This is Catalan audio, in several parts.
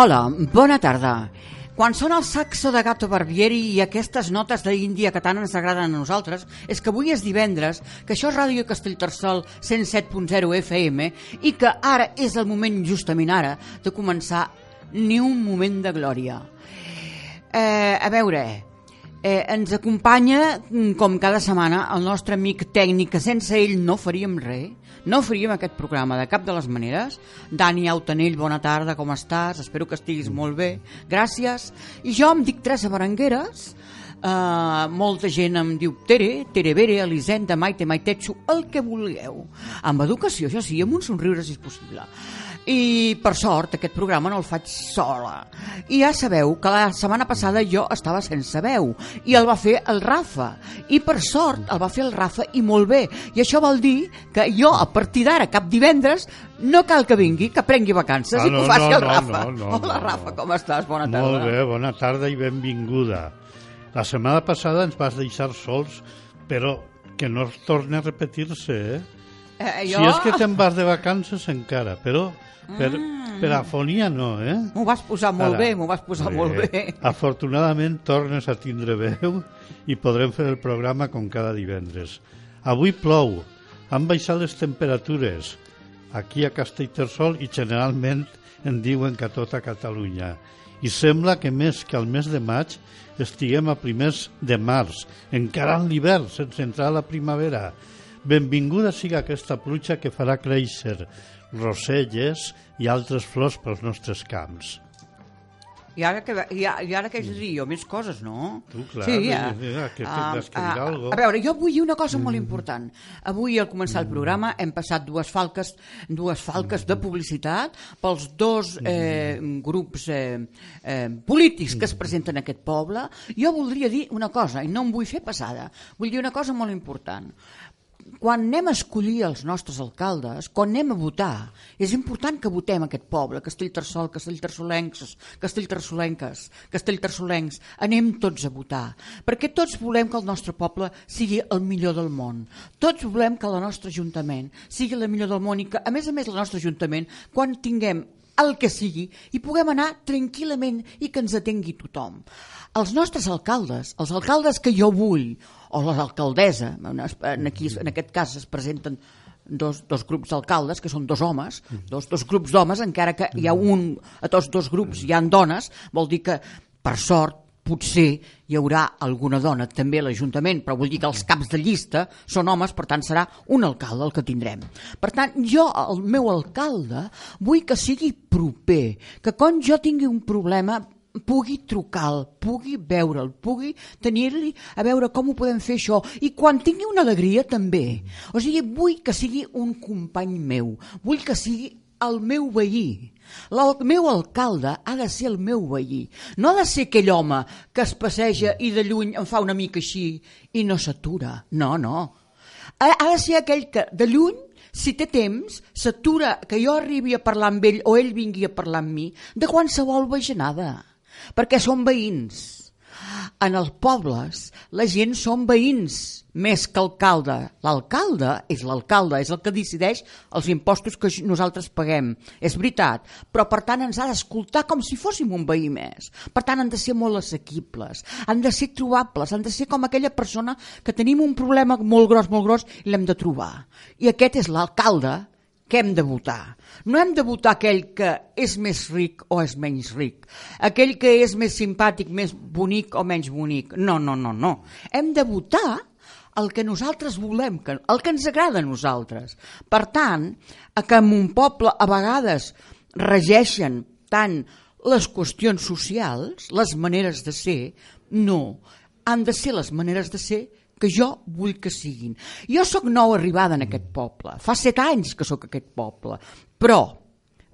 Hola, bona tarda. Quan sona el saxo de Gato Barbieri i aquestes notes d'Índia que tant ens agraden a nosaltres, és que avui és divendres, que això és Ràdio Castellterçol 107.0 FM i que ara és el moment, justament ara, de començar ni un moment de glòria. Eh, a veure, eh, ens acompanya, mm, com cada setmana, el nostre amic tècnic, que sense ell no faríem res, no faríem aquest programa de cap de les maneres. Dani Autanell, bona tarda, com estàs? Espero que estiguis molt bé. Gràcies. I jo em dic Teresa Berengueres, Uh, molta gent em diu Tere, Tere Bere, Elisenda, Maite, Maitetxo, el que vulgueu. Amb educació, això sí, amb un somriure si és possible. I per sort aquest programa no el faig sola. I ja sabeu que la setmana passada jo estava sense veu i el va fer el Rafa. I per sort el va fer el Rafa i molt bé. I això vol dir que jo a partir d'ara cap divendres no cal que vingui, que prengui vacances Ah, i que no, ho faci no, el no, Rafa. no, no, Hola no, Rafa, no. com estàs? Bona tarda. Molt bé, bona tarda i benvinguda. La setmana passada ens vas deixar sols, però que no torni a repetir-se, eh? Eh, Si jo... és que te'n vas de vacances encara, però per, per afonia no, eh? M'ho vas posar molt Ara. bé, m'ho vas posar molt bé. Afortunadament tornes a tindre veu i podrem fer el programa com cada divendres. Avui plou, han baixat les temperatures aquí a Castellterçol i generalment en diuen que a tota Catalunya. I sembla que més que al mes de maig estiguem a primers de març, encara en l'hivern, sense entrar a la primavera. Benvinguda siga aquesta pluja que farà créixer roselles i altres flors pels nostres camps. I ara que, i, ara- i ara que haig de dir jo més coses, no? Tu, clar, sí, ah, eh, que tindràs que dir algo. A veure, jo vull dir una cosa molt important. Avui, al començar el programa, hem passat dues falques, dues falques de publicitat pels dos eh, grups eh, eh, polítics que es presenten en aquest poble. Jo voldria dir una cosa, i no em vull fer passada, vull dir una cosa molt important quan anem a escollir els nostres alcaldes, quan anem a votar, és important que votem aquest poble, Castellterçol, Castellterçolencs, Castellterçolenques, Castellterçolencs, anem tots a votar, perquè tots volem que el nostre poble sigui el millor del món. Tots volem que el nostre ajuntament sigui el millor del món i que, a més a més, el nostre ajuntament, quan tinguem el que sigui, i puguem anar tranquil·lament i que ens atengui tothom. Els nostres alcaldes, els alcaldes que jo vull, o l'alcaldessa, en, en, aquí, en aquest cas es presenten dos, dos grups d'alcaldes, que són dos homes, dos, dos grups d'homes, encara que hi ha un, a tots dos grups hi han dones, vol dir que, per sort, potser hi haurà alguna dona també a l'Ajuntament, però vull dir que els caps de llista són homes, per tant serà un alcalde el que tindrem. Per tant, jo, el meu alcalde, vull que sigui proper, que quan jo tingui un problema pugui trucar-lo, pugui veure'l, pugui tenir-li a veure com ho podem fer això i quan tingui una alegria també. O sigui, vull que sigui un company meu, vull que sigui el meu veí. El meu alcalde ha de ser el meu veí. No ha de ser aquell home que es passeja i de lluny em fa una mica així i no s'atura. No, no. Ha, de ser aquell que de lluny si té temps, s'atura que jo arribi a parlar amb ell o ell vingui a parlar amb mi de qualsevol bajanada, perquè som veïns. En els pobles la gent són veïns més que alcalde. L'alcalde és l'alcalde, és el que decideix els impostos que nosaltres paguem. És veritat, però per tant ens ha d'escoltar com si fóssim un veí més. Per tant han de ser molt assequibles, han de ser trobables, han de ser com aquella persona que tenim un problema molt gros, molt gros i l'hem de trobar. I aquest és l'alcalde que hem de votar. No hem de votar aquell que és més ric o és menys ric, aquell que és més simpàtic, més bonic o menys bonic. No, no, no, no. Hem de votar el que nosaltres volem, el que ens agrada a nosaltres. Per tant, a que en un poble a vegades regeixen tant les qüestions socials, les maneres de ser, no. Han de ser les maneres de ser que jo vull que siguin. Jo sóc nou arribada en aquest poble, fa set anys que sóc aquest poble, però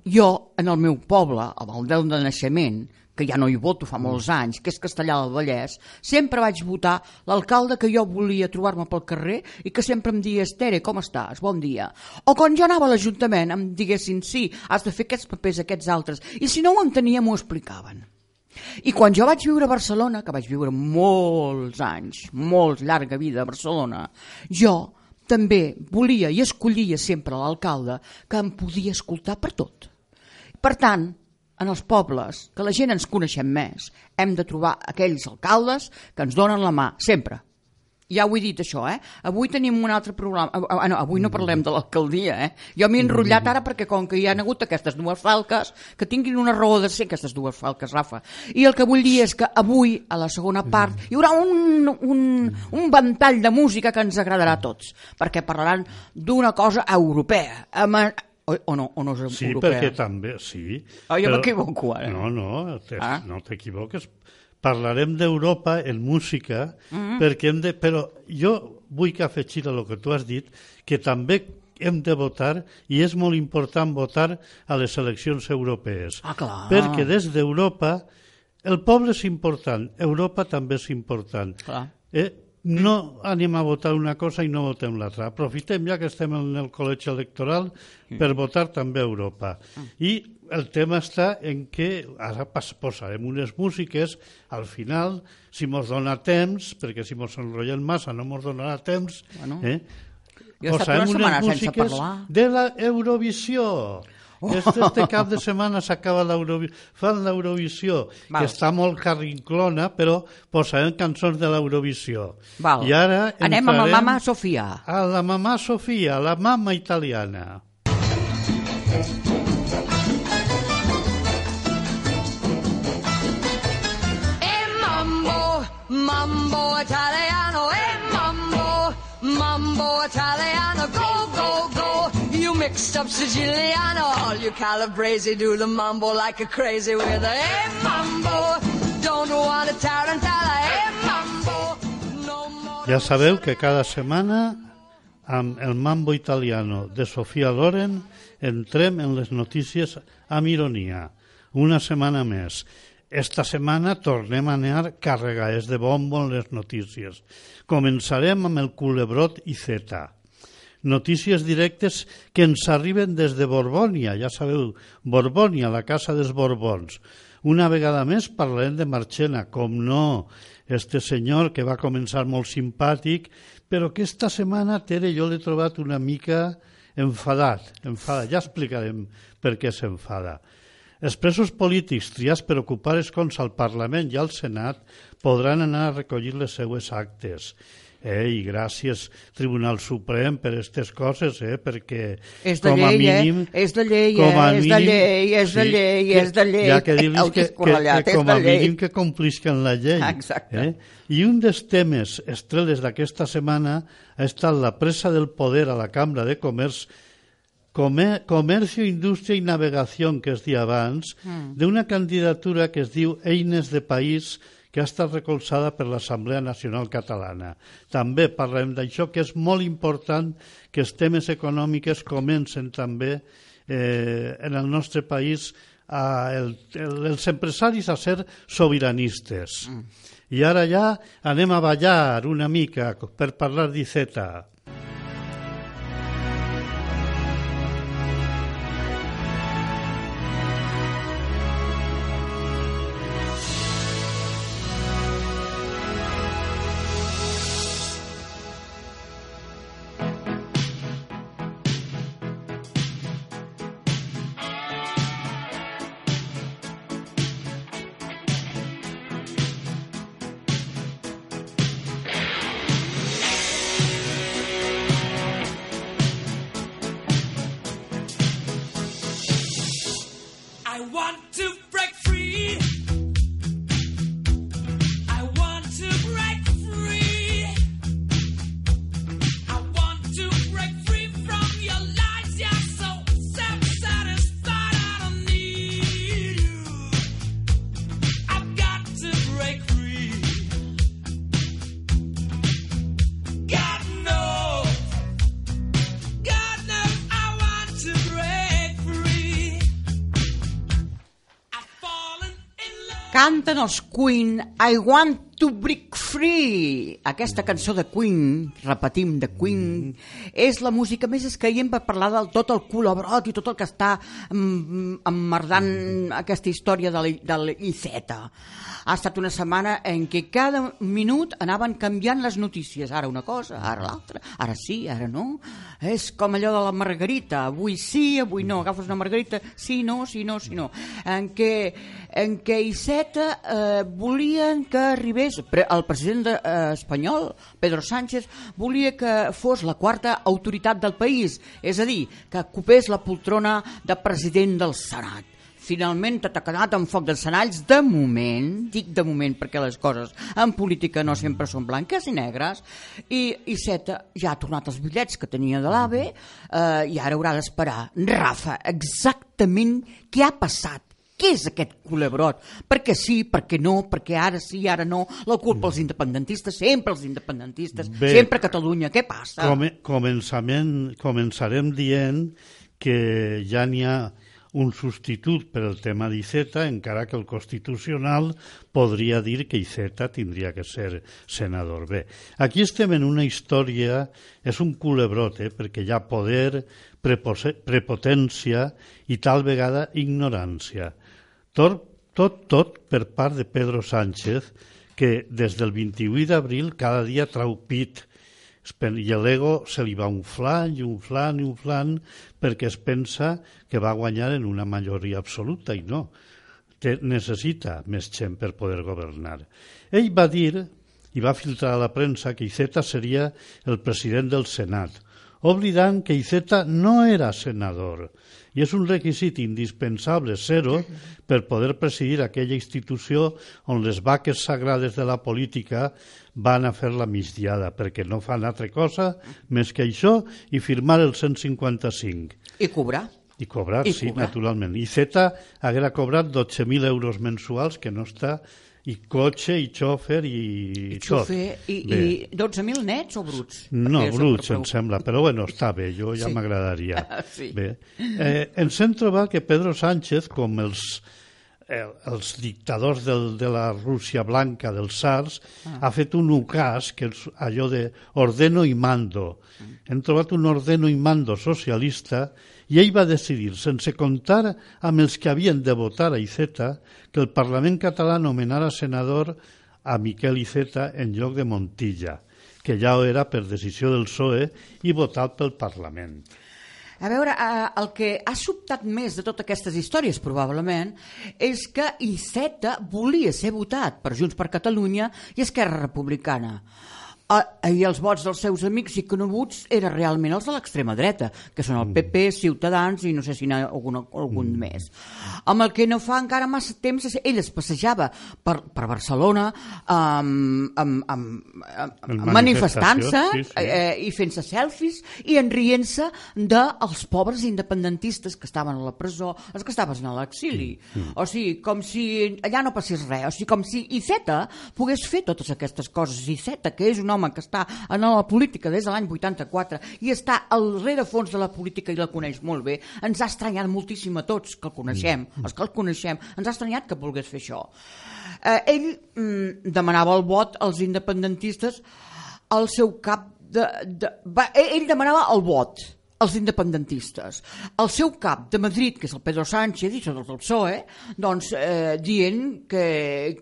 jo, en el meu poble, el del de naixement, que ja no hi voto fa molts anys, que és Castellà del Vallès, sempre vaig votar l'alcalde que jo volia trobar-me pel carrer i que sempre em digués, Tere, com estàs? Bon dia. O quan jo anava a l'Ajuntament em diguessin, sí, has de fer aquests papers, aquests altres, i si no ho entenia m'ho explicaven. I quan jo vaig viure a Barcelona, que vaig viure molts anys, molt llarga vida a Barcelona, jo també volia i escollia sempre l'alcalde que em podia escoltar per tot. Per tant, en els pobles, que la gent ens coneixem més, hem de trobar aquells alcaldes que ens donen la mà, sempre. Ja ho he dit, això, eh? Avui tenim un altre programa. Ah, no, avui no parlem de l'alcaldia, eh? Jo m'he enrotllat ara perquè com que hi ha hagut aquestes dues falques, que tinguin una raó de ser aquestes dues falques, Rafa. I el que vull dir és que avui, a la segona part, hi haurà un, un, un ventall de música que ens agradarà a tots, perquè parlaran d'una cosa europea, amb, o, o no, o no és Sí, europea? perquè també, sí. Ah, jo però- m'equivoco, ara. No, no, Ah. no t'equivoques. Parlarem d'Europa en música, Mm-hmm. perquè hem de... Però jo vull que afegir a el que tu has dit, que també hem de votar, i és molt important votar a les eleccions europees. Ah, clar. Perquè des d'Europa el poble és important, Europa també és important. Clar. Eh? No anem a votar una cosa i no votem l'altra. Aprofitem ja que estem en el col·legi electoral per votar també a Europa. I el tema està en que ara posarem unes músiques, al final, si mos dona temps, perquè si mos enrotllem massa no mos donarà temps, Bueno. eh? Jo estat posarem unes músiques de la Eurovisió. Este, este cap de setmana s'acaba l'Eurovisió, fan l'Eurovisió, que està molt carrinclona, però posarem cançons de l'Eurovisió. I ara Anem amb la mama Sofia. A la mamà Sofia, la mama italiana. E mambo, mambo italiano, e mambo, mambo italiano, up Siciliano, all you Calabrese do the mambo like a crazy with a e mambo. Don't want a tarantella, e mambo. No more. Ja sabeu que cada setmana amb el mambo italiano de Sofia Loren entrem en les notícies amb ironia. Una setmana més. Esta setmana tornem a anar carregades de bombo en les notícies. Començarem amb el culebrot i Z. Notícies directes que ens arriben des de Borbònia, ja sabeu, Borbònia, la casa dels Borbons. Una vegada més parlarem de Marchena, com no, este senyor que va començar molt simpàtic, però que esta setmana, Tere, jo l'he trobat una mica enfadat, enfadat. Ja explicarem per què s'enfada. Els presos polítics triats per ocupar escons al Parlament i al Senat podran anar a recollir les seues actes. Eh, I gràcies, Tribunal Suprem, per aquestes coses, eh, perquè És de com a llei, mínim, eh? És de llei, com a eh? És de mínim- llei, és de llei, que- és de llei. Ha que dir-los El que, que, que és com a llei. mínim que complisquen la llei. Exacte. Eh? I un dels temes estreles d'aquesta setmana ha estat la presa del poder a la Cambra de Comerç Comer, Comercio, Indústria i Navegació, que es dia abans, mm. d'una candidatura que es diu Eines de País, que ha estat recolzada per l'Assemblea Nacional Catalana. També parlem d'això, que és molt important que els temes econòmics comencen també eh, en el nostre país a el, el, els empresaris a ser sobiranistes. Mm. I ara ja anem a ballar una mica per parlar d'Iceta. I've fallen in love. Canten els Queen I Want to Break Free. Aquesta cançó de Queen, repetim, de Queen, és la música més escaient per parlar del tot el culebrot i tot el que està mm, emmerdant aquesta història de l'I- de. Ha estat una setmana en què cada minut anaven canviant les notícies. Ara una cosa, ara l'altra, ara sí, ara no. És com allò de la margarita. Avui sí, avui no. Agafes una margarita, sí, no, sí, no, sí, no. En què, en què Iceta eh, volien que arribés... pre- El president de, eh, espanyol, Pedro Sánchez, volia que fos la quarta autoritat del país. És a dir, que ocupés la poltrona de president del Senat finalment t'ha quedat en foc dels senalls de moment, dic de moment perquè les coses en política no sempre són blanques i negres i Iceta ja ha tornat els bitllets que tenia de l'AVE eh, i ara haurà d'esperar Rafa, exactament què ha passat què és aquest culebrot? Perquè sí, perquè no, perquè ara sí, ara no, la culpa als independentistes, sempre els independentistes, Bé. sempre Catalunya, què passa? Come, començament, començarem dient que ja n'hi ha un substitut per al tema d'Iceta, encara que el Constitucional podria dir que Iceta tindria que ser senador. Bé, aquí estem en una història, és un culebrot, eh, perquè hi ha poder, prepotència i tal vegada ignorància. Tot, tot, tot per part de Pedro Sánchez, que des del 28 d'abril cada dia trau pit i l'ego se li va inflant i inflant i inflant perquè es pensa que va guanyar en una majoria absoluta i no. Té, necessita més gent per poder governar. Ell va dir i va filtrar a la premsa que Iceta seria el president del Senat, oblidant que Iceta no era senador i és un requisit indispensable ser-ho per poder presidir aquella institució on les vaques sagrades de la política van a fer la migdiada, perquè no fan altra cosa més que això i firmar el 155. I cobrar. I cobrar, I sí, cobrar. naturalment. I Z haguera cobrat 12.000 euros mensuals, que no està, i cotxe, i xòfer, i, I tot. xofer, i, Bé. i 12.000 nets o bruts? No, Perquè bruts, em sembla, però bueno, està bé, jo ja Sí. m'agradaria. Sí. Bé. Eh, ens hem trobat que Pedro Sánchez, com els, eh, els dictadors del, de la Rússia blanca, dels SARS, Ah. ha fet un UCAS, que és allò de ordeno i mando. Hem trobat un ordeno i mando socialista i ell va decidir, sense comptar amb els que havien de votar a Iceta, que el Parlament català nomenara senador a Miquel Iceta en lloc de Montilla, que ja ho era per decisió del PSOE i votat pel Parlament. A veure, eh, el que ha sobtat més de totes aquestes històries, probablement, és que Iceta volia ser votat per Junts per Catalunya i Esquerra Republicana. Eh, I els vots dels seus amics i coneguts eren realment els de l'extrema dreta, que són el PP, Ciutadans i no sé si n'hi ha algun, algun més. Amb el que no fa encara massa temps, ell es passejava per, per Barcelona amb, amb, En amb manifestant-se sí, sí. eh, i fent-se selfies i en rient-se dels pobres independentistes que estaven a la presó, els que estaven a l'exili. O sigui, com si allà no passés res. O sigui, com si Iceta pogués fer totes aquestes coses. Iceta, que és un home que està en la política des de l'any 84 i està al rerefons de la política i la coneix molt bé, ens ha estranyat moltíssim a tots que el coneixem, els que el coneixem, ens ha estranyat que volgués fer això. Eh, ell mm, demanava el vot als independentistes al seu cap de... de va, ell demanava el vot als independentistes. El seu cap de Madrid, que és el Pedro Sánchez i tot el PSOE, doncs eh, dient que,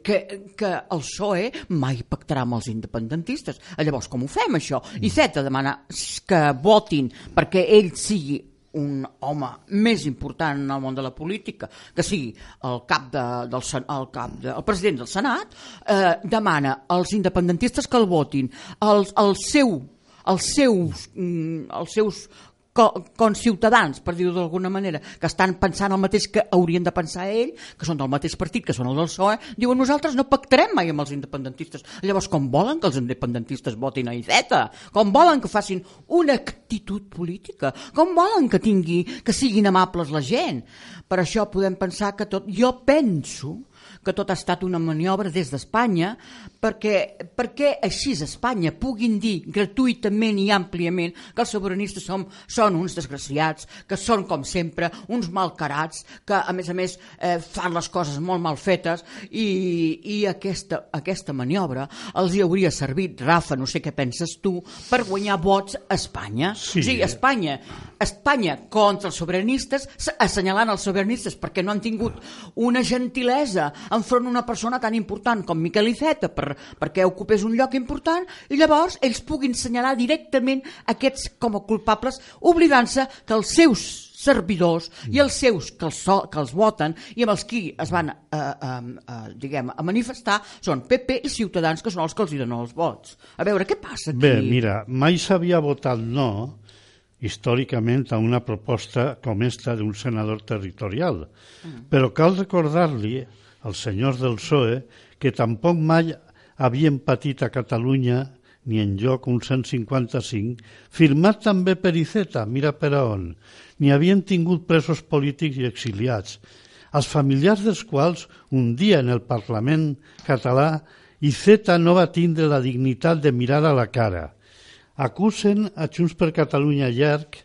que, que el PSOE mai pactarà amb els independentistes. Llavors, com ho fem, això? I Zeta demana que votin perquè ell sigui un home més important en el món de la política, que sigui el cap, de, del, el cap de, el president del Senat, eh, demana als independentistes que el votin. Els, el seu, els seus, mm, els seus conciutadans, per dir-ho d'alguna manera, que estan pensant el mateix que haurien de pensar ell, que són del mateix partit, que són el del PSOE, diuen nosaltres no pactarem mai amb els independentistes. Llavors, com volen que els independentistes votin a Iceta? Com volen que facin una actitud política? Com volen que tingui, que siguin amables la gent? Per això podem pensar que tot... Jo penso que tot ha estat una maniobra des d'Espanya perquè, perquè així a Espanya puguin dir gratuïtament i àmpliament que els sobiranistes som, són uns desgraciats, que són, com sempre, uns malcarats, que, a més a més, eh, fan les coses molt mal fetes, i, i aquesta, aquesta maniobra els hi hauria servit, Rafa, no sé què penses tu, per guanyar vots a Espanya. Sí. O sigui, Espanya, Espanya contra els sobiranistes, assenyalant els sobiranistes perquè no han tingut una gentilesa enfront d'una persona tan important com Miquel Iceta per, perquè ocupés un lloc important i llavors ells puguin assenyalar directament aquests com a culpables oblidant-se que els seus servidors i els seus que els, so, que els voten i amb els qui es van eh, eh, eh, diguem, a manifestar són PP i Ciutadans que són els que els donen els vots. A veure, què passa aquí? Bé, mira, mai s'havia votat no històricament a una proposta com esta d'un senador territorial. Però cal recordar-li als senyors del PSOE que tampoc mai havien patit a Catalunya ni en lloc un 155, firmat també per Iceta, mira per a on, ni havien tingut presos polítics i exiliats, els familiars dels quals un dia en el Parlament català Iceta no va tindre la dignitat de mirar a la cara. Acusen a Junts per Catalunya llarg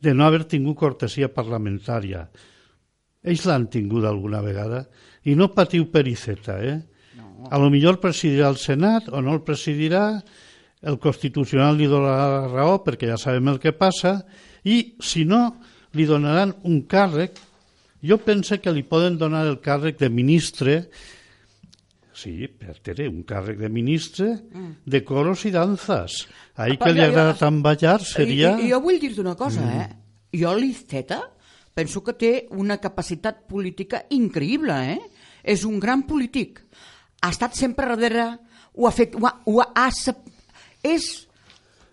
de no haver tingut cortesia parlamentària. Ells l'han tingut alguna vegada i no patiu per Iceta, eh? No. A lo millor presidirà el Senat o no el presidirà, el Constitucional li donarà la raó perquè ja sabem el que passa i, si no, li donaran un càrrec. Jo pense que li poden donar el càrrec de ministre Sí, per Tere, un càrrec de ministre de coros i danzas. Ahí Apa, que li jo- jo- agrada tant ballar seria... I, i, jo vull dir-te una cosa, eh? Jo l'Iceta penso que té una capacitat política increïble, eh? És un gran polític. Ha estat sempre darrere, ho ha fet, ho ha, ho ha, és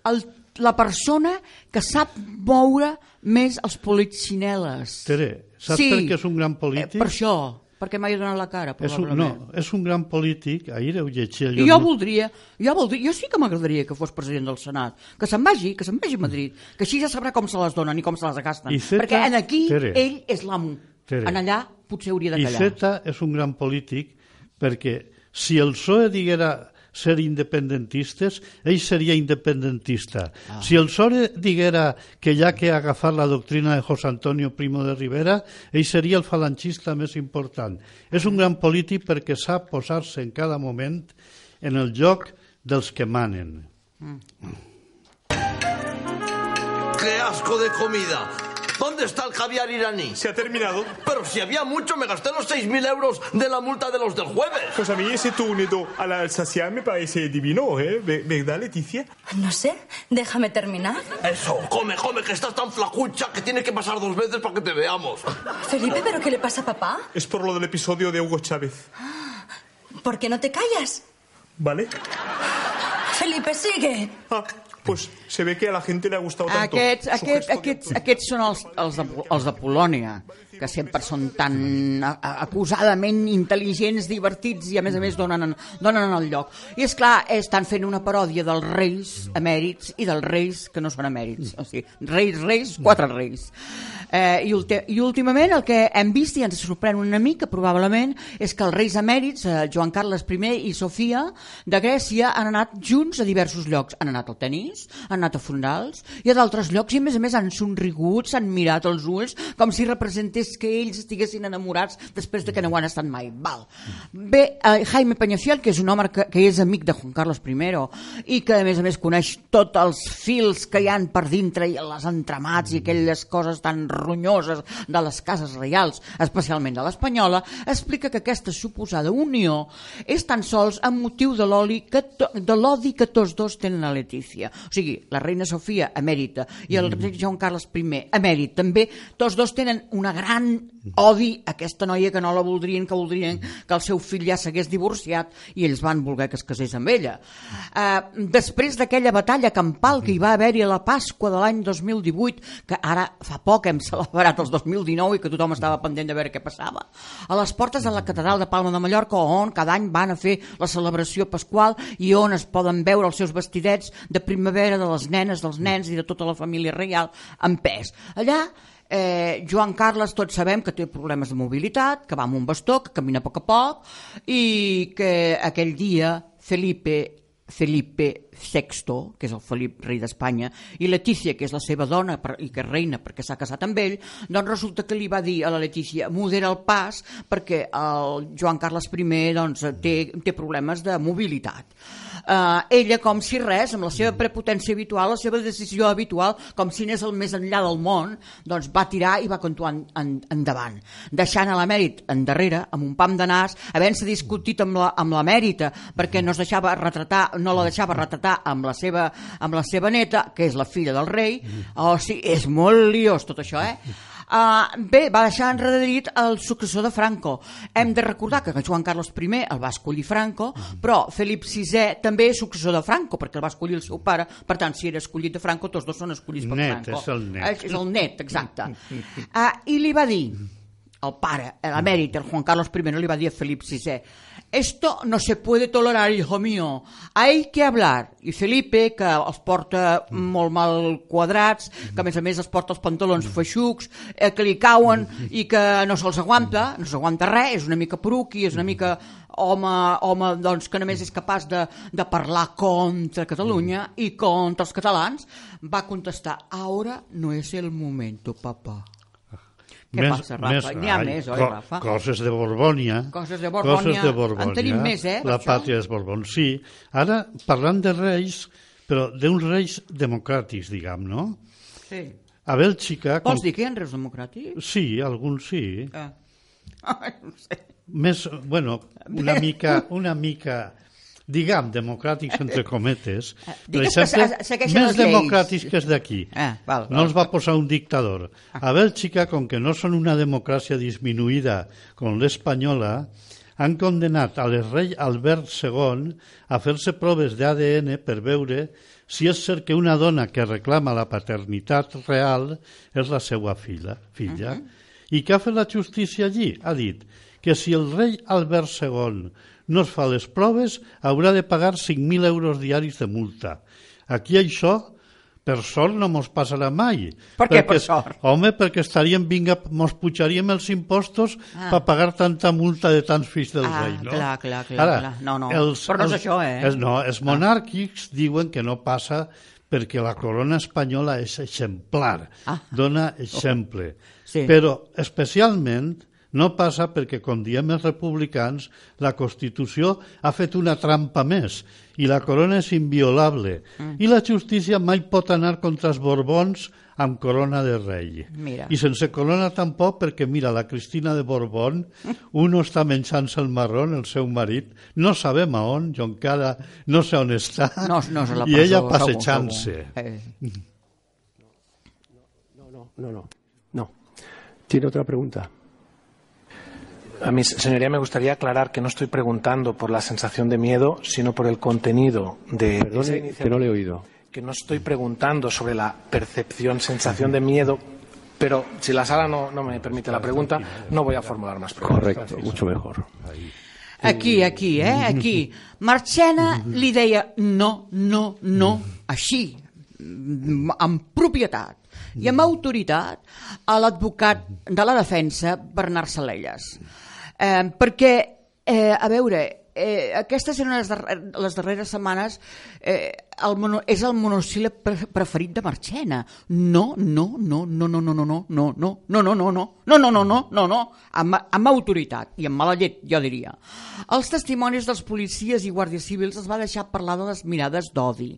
el, la persona que sap moure més els politxineles. Tere, saps per què és un gran polític? Eh, per això, perquè m'ha donat la cara, és un, probablement. no, és un gran polític, ahir ho llegia I jo no- voldria, jo voldria, jo sí que m'agradaria que fos president del Senat, que se'n vagi, que se'n vagi a Madrid, que així ja sabrà com se les donen i com se les gasten. Zeta- Perquè en aquí Tere. ell és l'amo. Tere. En allà potser hauria de callar. Zeta és un gran polític perquè si el PSOE diguera ser independentistes, ell seria independentista. Ah. Si el PSOE diguera que hi ha que agafar la doctrina de José Antonio Primo de Rivera, ell seria el falangista més important. És un gran polític perquè sap posar-se en cada moment en el lloc dels que manen. ¡Qué asco de comida! ¿Dónde está el caviar iraní? Se ha terminado. Pero si había mucho, me gasté los 6.000 euros de la multa de los del jueves. Pues a mí ese túnedo a la alsaciana me parece divino, ¿eh? Ve- ¿Verdad, Leticia? No sé, déjame terminar. Eso, come, come, que estás tan flacucha que tiene que pasar dos veces para que te veamos. Felipe, ¿pero qué le pasa a papá? Es por lo del episodio de Hugo Chávez. ¿Por qué no te callas? ¿Vale? Felipe, sigue. Ah, pues se ve que a la gente le ha gustado tanto. Aquests, su aquests, aquests són els, els, de, els de Polònia, que sempre són tan acusadament intel·ligents, divertits i a més a més donen, donen el lloc. I és clar, estan fent una paròdia dels reis emèrits i dels reis que no són emèrits. O sigui, reis, reis, quatre reis. Eh, i, I últimament el que hem vist, i ens sorprèn una mica probablement, és que els reis emèrits, eh, Joan Carles I i Sofia, de Grècia, han anat junts a diversos llocs. Han anat al tennis, han anat a fondals i a d'altres llocs i a més a més han somrigut, s'han mirat els ulls com si representés que ells estiguessin enamorats després de que no ho han estat mai. Val. Bé, eh, Jaime Peñafiel, que és un home que, que és amic de Juan Carlos I i que a més a més coneix tots els fils que hi han per dintre i les entramats i aquelles coses tan ronyoses de les cases reials, especialment de l'espanyola, explica que aquesta suposada unió és tan sols amb motiu de l'oli que to, de l'odi que tots dos tenen a Letícia. O sigui, la reina Sofia, emèrita, i el rei Joan Carles I, emèrit, també, tots dos tenen una gran odi a aquesta noia que no la voldrien, que voldrien que el seu fill ja s'hagués divorciat i ells van voler que es casés amb ella. Uh, després d'aquella batalla campal que hi va haver-hi a la Pasqua de l'any 2018, que ara fa poc hem celebrat els 2019 i que tothom estava pendent de veure què passava, a les portes de la catedral de Palma de Mallorca, on cada any van a fer la celebració pasqual i on es poden veure els seus vestidets de primavera de les nenes, dels nens i de tota la família reial en pes. Allà Eh, Joan Carles tots sabem que té problemes de mobilitat, que va amb un bastó, que camina a poc a poc i que aquell dia Felipe Felipe VI, que és el Felip, rei d'Espanya, i Letícia, que és la seva dona per, i que reina perquè s'ha casat amb ell, doncs resulta que li va dir a la Letícia modera el pas perquè el Joan Carles I doncs, té, té problemes de mobilitat. Uh, ella, com si res, amb la seva prepotència habitual, la seva decisió habitual, com si anés el més enllà del món, doncs va tirar i va continuar en, en, endavant, deixant a l'emèrit endarrere, amb un pam de nas, havent-se discutit amb la, amb l'emèrita, perquè no es deixava retratar, no la deixava retratar amb la seva, amb la seva neta, que és la filla del rei, o sigui, és molt liós tot això, eh? Uh, bé, va deixar enrederit el successor de Franco. Hem de recordar que Joan Carles I el va escollir Franco, però Felip VI també és successor de Franco, perquè el va escollir el seu pare, per tant, si era escollit de Franco, tots dos són escollits per Net, Franco. és el net. És, és el net, exacte. Uh, I li va dir, el pare, l'emèrit, el Juan Carlos I, li va dir a Felip VI, esto no se puede tolerar, hijo mío, hay que hablar. I Felipe, que els porta molt mal quadrats, que a més a més es porta els pantalons feixucs, eh, que li cauen i que no se'ls aguanta, no s'aguanta res, és una mica poruqui, és una mica home, home doncs, que només és capaç de, de parlar contra Catalunya i contra els catalans, va contestar, ahora no es el momento, papá. Què passa, Rafa? N'hi ha ai, més, oi, Rafa? Coses de Borbònia. Coses de Borbònia. Coses de Borbònia. En tenim més, eh, La això? pàtria dels Borbons, sí. Ara, parlant de reis, però d'uns reis democràtics, diguem, no? Sí. A Bèlgica... Vols dir que hi ha reus democràtics? Sí, alguns sí. Ah. Ai, no sé. Més, bueno, una mica, una mica diguem, democràtics entre cometes, per Eh, Digues que exemple, segueixen més les democràtics que els d'aquí. Ah, val, no val. els va posar un dictador. A Bèlgica, com que no són una democràcia disminuïda com l'espanyola, han condenat a l'rei Albert II a fer-se proves d'ADN per veure si és cert que una dona que reclama la paternitat real és la seva filla. filla. I què ha fet la justícia allí? Ha dit que si el rei Albert II no es fa les proves, haurà de pagar 5.000 euros diaris de multa. Aquí això, per sort, no mos passarà mai. Per què, per Perquè, sort? Home, perquè estaríem, vinga, mos pujaríem els impostos Ah. per pagar tanta multa de tants fills del Ah, rei, no? clar, clar, clar, Ara, clar. No, no. Els, Però no és els- això, eh? Els, no, els monàrquics diuen que no passa perquè la corona espanyola és exemplar, Ah. dona exemple. Sí. Però especialment no passa perquè, com diem els republicans, la Constitució ha fet una trampa més i la corona és inviolable. Mm. I la justícia mai pot anar contra els borbons amb corona de rei. Mira. I sense corona tampoc, perquè mira, la Cristina de Borbón, uno està menjant-se el marrón, el seu marit, no sabem a on, jo encara no sé on està, No, no és a la i ella passejant-se. Eh. No, no, no, no. No. Tiene otra pregunta. A mí, señoría, me gustaría aclarar que no estoy preguntando por la sensación de miedo, sino por el contenido de Perdone, que no le he oído. Que no estoy preguntando sobre la percepción, sensación de miedo, pero si la sala no, no me permite la pregunta, no voy a formular más preguntas. Correcto, mucho mejor. Aquí, aquí, eh? Aquí. Marchena li deia no, no, no, així, amb propietat i amb autoritat a l'advocat de la defensa, Bernard Salelles. Eh, perquè, eh, a veure, eh, aquestes eren les, darrer, les darreres setmanes eh, el mono, és el monosíl·lab pre preferit de Marchena. No, no, no, no, no, no, no, no, no, no, no, no, no, no, no, no, no, no, no, no, amb, amb autoritat i amb mala llet, jo diria. Els testimonis dels policies i guàrdies civils es va deixar parlar de les mirades d'odi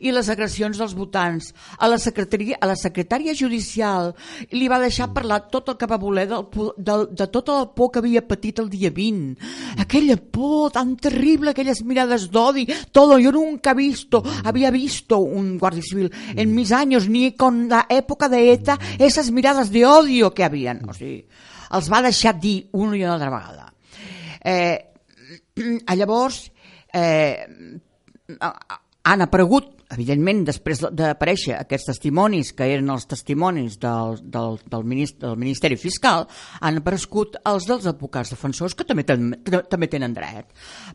i les agressions dels votants. A la, secretaria, a la secretària judicial li va deixar parlar tot el que va voler del, del, de tota la por que havia patit el dia 20. Aquella por tan terrible, aquelles mirades d'odi, todo, yo nunca he visto, había visto un guardia civil en mis años, ni con la època de ETA, esas miradas de odio que havien. O sigui, els va deixar dir una i una altra vegada. Eh, llavors eh, han aparegut evidentment, després de- d'aparèixer aquests testimonis, que eren els testimonis del, del, del, ministeri, del Ministeri Fiscal, han aparegut els dels advocats defensors, que també, ten, també tenen dret.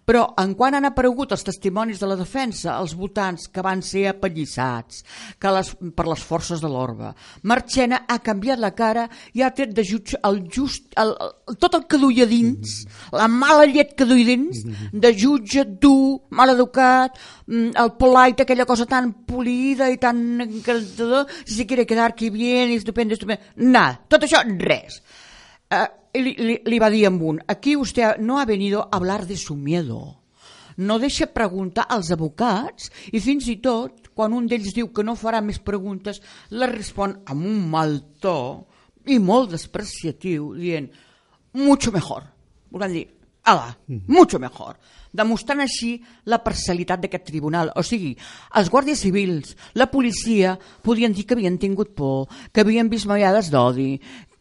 Però, en quan han aparegut els testimonis de la defensa, els votants que van ser apallissats que les, per les forces de l'orba, Marchena ha canviat la cara i ha tret de jutge el just, el, el, tot el que duia dins, la mala llet que duia dins, de jutge dur, mal educat, mm, el polite, aquella cosa tan polida i tan encantador, si se quiere quedar aquí bien, estupendo, estupendo, nada, tot això, res. Eh, li, li, li va dir amb un, aquí usted no ha venido a hablar de su miedo, no deixa preguntar als advocats i fins i tot, quan un d'ells diu que no farà més preguntes, la respon amb un mal to i molt despreciatiu, dient mucho mejor. Volem dir, ala, mucho mejor. Demostrant així la parcialitat d'aquest tribunal. O sigui, els guàrdies civils, la policia, podien dir que havien tingut por, que havien vist mallades d'odi,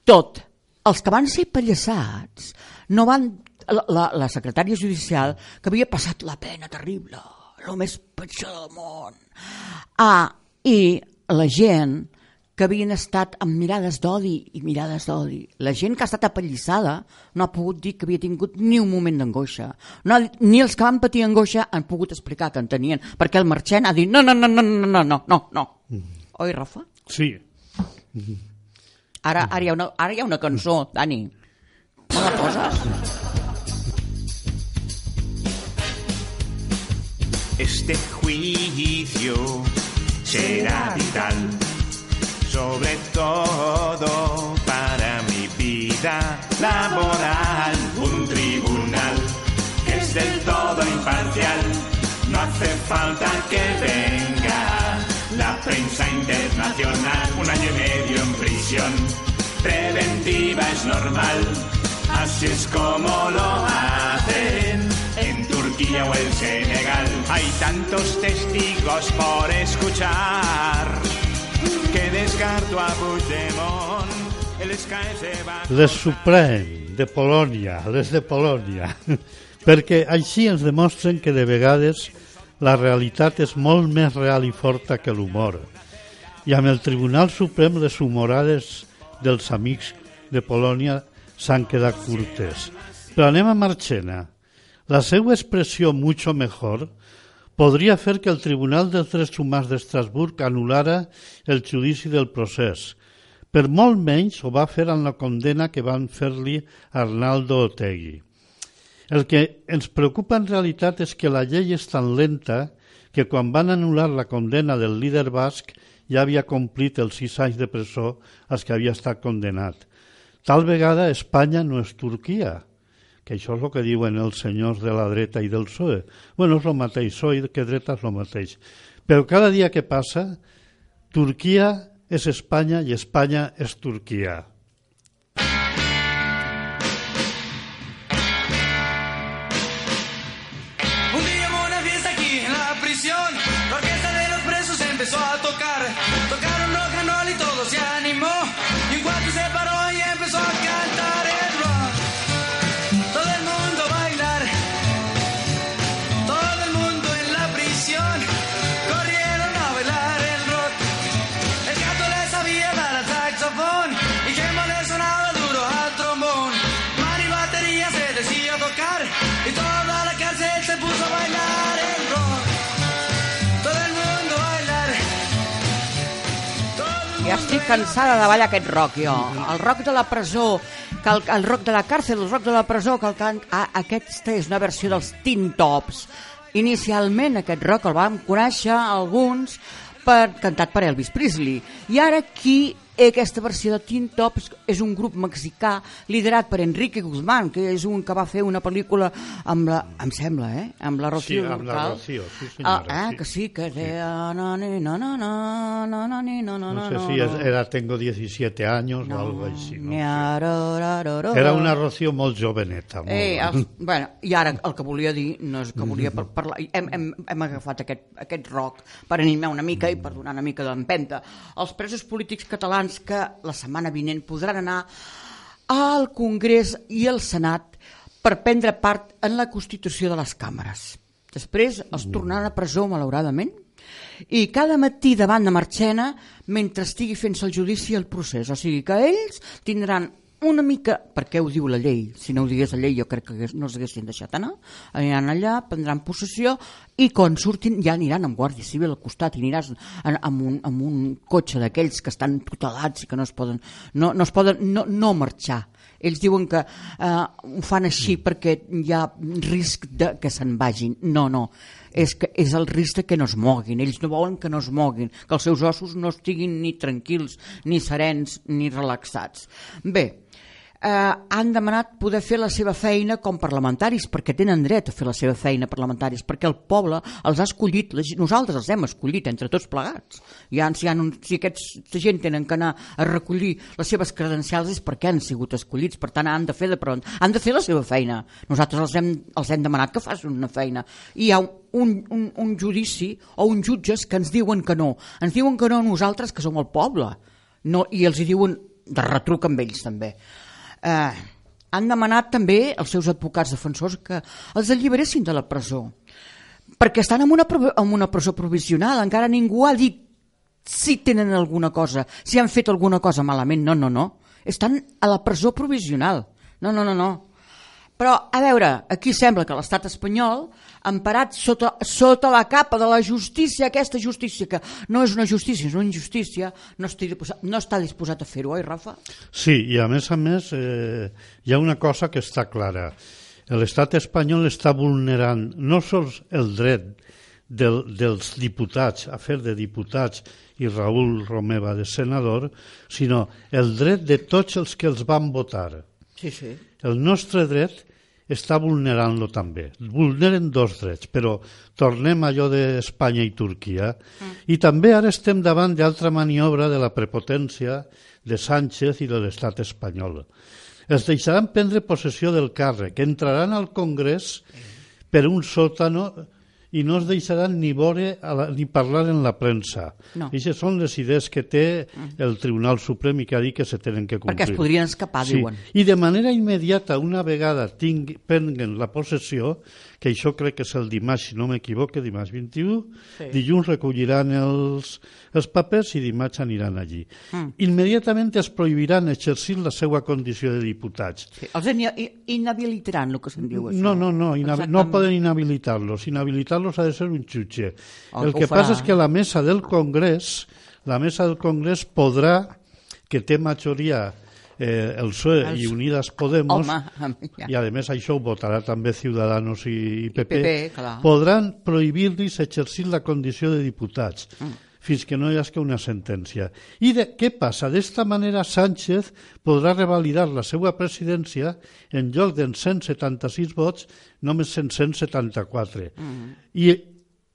tot. Els que van ser pallassats no van... La, la, la secretària judicial, que havia passat la pena terrible, el més pitjor del món. Ah, i la gent que havien estat amb mirades d'odi i mirades d'odi. La gent que ha estat apallissada no ha pogut dir que havia tingut ni un moment d'angoixa. No, ni els que van patir angoixa han pogut explicar que en tenien, perquè el Marchant ha dit no, no, no, no, no, no, no, no, no. Oi, Rafa? Sí. Ara, ara, hi ha una, ara hi ha una cançó, Dani. Una cosa? Este juicio será vital, sobre todo para mi vida laboral. Un tribunal que es del todo imparcial, no hace falta que venga la prensa internacional. Un año y medio en prisión, preventiva es normal, así es como lo hacen en Turquía o en Senegal. Hay tantos testigos por escuchar Les Suprem, de Polònia, les de Polònia, perquè així ens demostren que de vegades la realitat és molt més real i forta que l'humor. I amb el Tribunal Suprem les humorades dels amics de Polònia s'han quedat curtes. Però anem a Marchena. La seva expressió «mucho mejor» podria fer que el Tribunal dels Drets Humans d'Estrasburg anul·lara el judici del procés. Per molt menys ho va fer en la condena que van fer-li Arnaldo Otegui. El que ens preocupa en realitat és que la llei és tan lenta que quan van anul·lar la condena del líder basc ja havia complit els sis anys de presó als que havia estat condenat. Tal vegada Espanya no és Turquia, que això és el que diuen els senyors de la dreta i del PSOE. Bueno, és el mateix, PSOE que dreta és el mateix. Però cada dia que passa, Turquia és Espanya i Espanya és Turquia. Cansada de ballar aquest rock, jo. El rock de la presó, que el, el rock de la càrcel, el rock de la presó, que el can... Ah, aquesta és una versió dels Teen Tops. Inicialment aquest rock el vam conèixer alguns per, cantat per Elvis Presley. I ara aquí aquesta versió de Teen Tops és un grup mexicà liderat per Enrique Guzmán, que és un que va fer una pel·lícula amb la, em sembla, eh? Amb la Rocío Sí, amb la. Rocío, sí, Ah, senyora, ah, sí. que sí, que deia... Na, na, na, na, na, na, na, ni, na, na, No sé si es- era Tengo 17 años o algo així. No? Nyarararara. Era una Rocío molt joveneta. Molt. Eh, els, bueno, I ara el que volia dir no és que volia par parlar... Hem, hem, hem agafat aquest, aquest rock per animar una mica i per donar una mica d'empenta. Els presos polítics catalans que la setmana vinent podran anar al Congrés i al Senat per prendre part en la constitució de les càmeres. Després els tornaran a presó, malauradament, i cada matí davant de Marchena mentre estigui fent-se el judici i el procés. O sigui que ells tindran una mica, perquè ho diu la llei, si no ho digués la llei jo crec que no els haguessin deixat anar, aniran allà, prendran possessió i quan surtin ja aniran amb Guàrdia Civil al costat i aniràs en, amb, un, amb un cotxe d'aquells que estan tutelats i que no es poden, no, no, es poden no, no marxar. Ells diuen que eh, ho fan així perquè hi ha risc de que se'n vagin. No, no, és, que és el risc de que no es moguin. Ells no volen que no es moguin, que els seus ossos no estiguin ni tranquils, ni serens, ni relaxats. Bé, eh, han demanat poder fer la seva feina com parlamentaris, perquè tenen dret a fer la seva feina parlamentaris, perquè el poble els ha escollit, gent- nosaltres els hem escollit entre tots plegats. Han, si, han, un- si aquesta gent tenen que anar a recollir les seves credencials és perquè han sigut escollits, per tant han de fer, de, però han de fer la seva feina. Nosaltres els hem, els hem demanat que facin una feina. I hi ha un, un, un judici o uns jutges que ens diuen que no. Ens diuen que no nosaltres, que som el poble. No, I els hi diuen de retruc amb ells també eh, han demanat també els seus advocats defensors que els alliberessin de la presó perquè estan en una, en una presó provisional. Encara ningú ha dit si tenen alguna cosa, si han fet alguna cosa malament, no, no, no. Estan a la presó provisional. No, no, no, no. Però, a veure, aquí sembla que l'estat espanyol, emparat sota, sota la capa de la justícia, aquesta justícia que no és una justícia, és una injustícia, no, estic no està disposat a fer-ho, oi, Rafa? Sí, i a més a més eh, hi ha una cosa que està clara. L'estat espanyol està vulnerant no sols el dret del, dels diputats a fer de diputats i Raül Romeva de senador, sinó el dret de tots els que els van votar. Sí, sí. El nostre dret està vulnerant-lo també. Vulneren dos drets, però tornem a allò d'Espanya i Turquia. I també ara estem davant d'altra maniobra de la prepotència de Sánchez i de l'estat espanyol. Es deixaran prendre possessió del càrrec, entraran al Congrés per un sòtano i no es deixaran ni veure la, ni parlar en la premsa. No. Són les idees que té el Tribunal Suprem i que ha dit que se tenen que complir. Perquè es podrien escapar, sí. diuen. I de manera immediata, una vegada tingui, prenguen la possessió, que això crec que és el dimarts, si no m'equivoque, dimarts 21, Sí. dilluns recolliran els, els papers i dimarts aniran allí. Mm. Immediatament es prohibiran exercir la seva condició de diputats. Sí, els inhabilitaran, el que se'n diu això. No, no, no, no poden inhabilitar-los. Inhabilitar-los ha de ser un jutge. Oh, el ho que farà. passa és que la mesa del Congrés, la mesa del Congrés podrà, que té majoria eh, el PSOE Els- i Unidas Podemos, Home, ja. i a més això ho votarà també Ciudadanos i, i PP, PP, clar. podran prohibir-los exercir la condició de diputats Mm. fins que no hi hagi una sentència. I de, què passa? D'esta manera Sánchez podrà revalidar la seva presidència en lloc d'en 176 vots, només en 174. Mm. I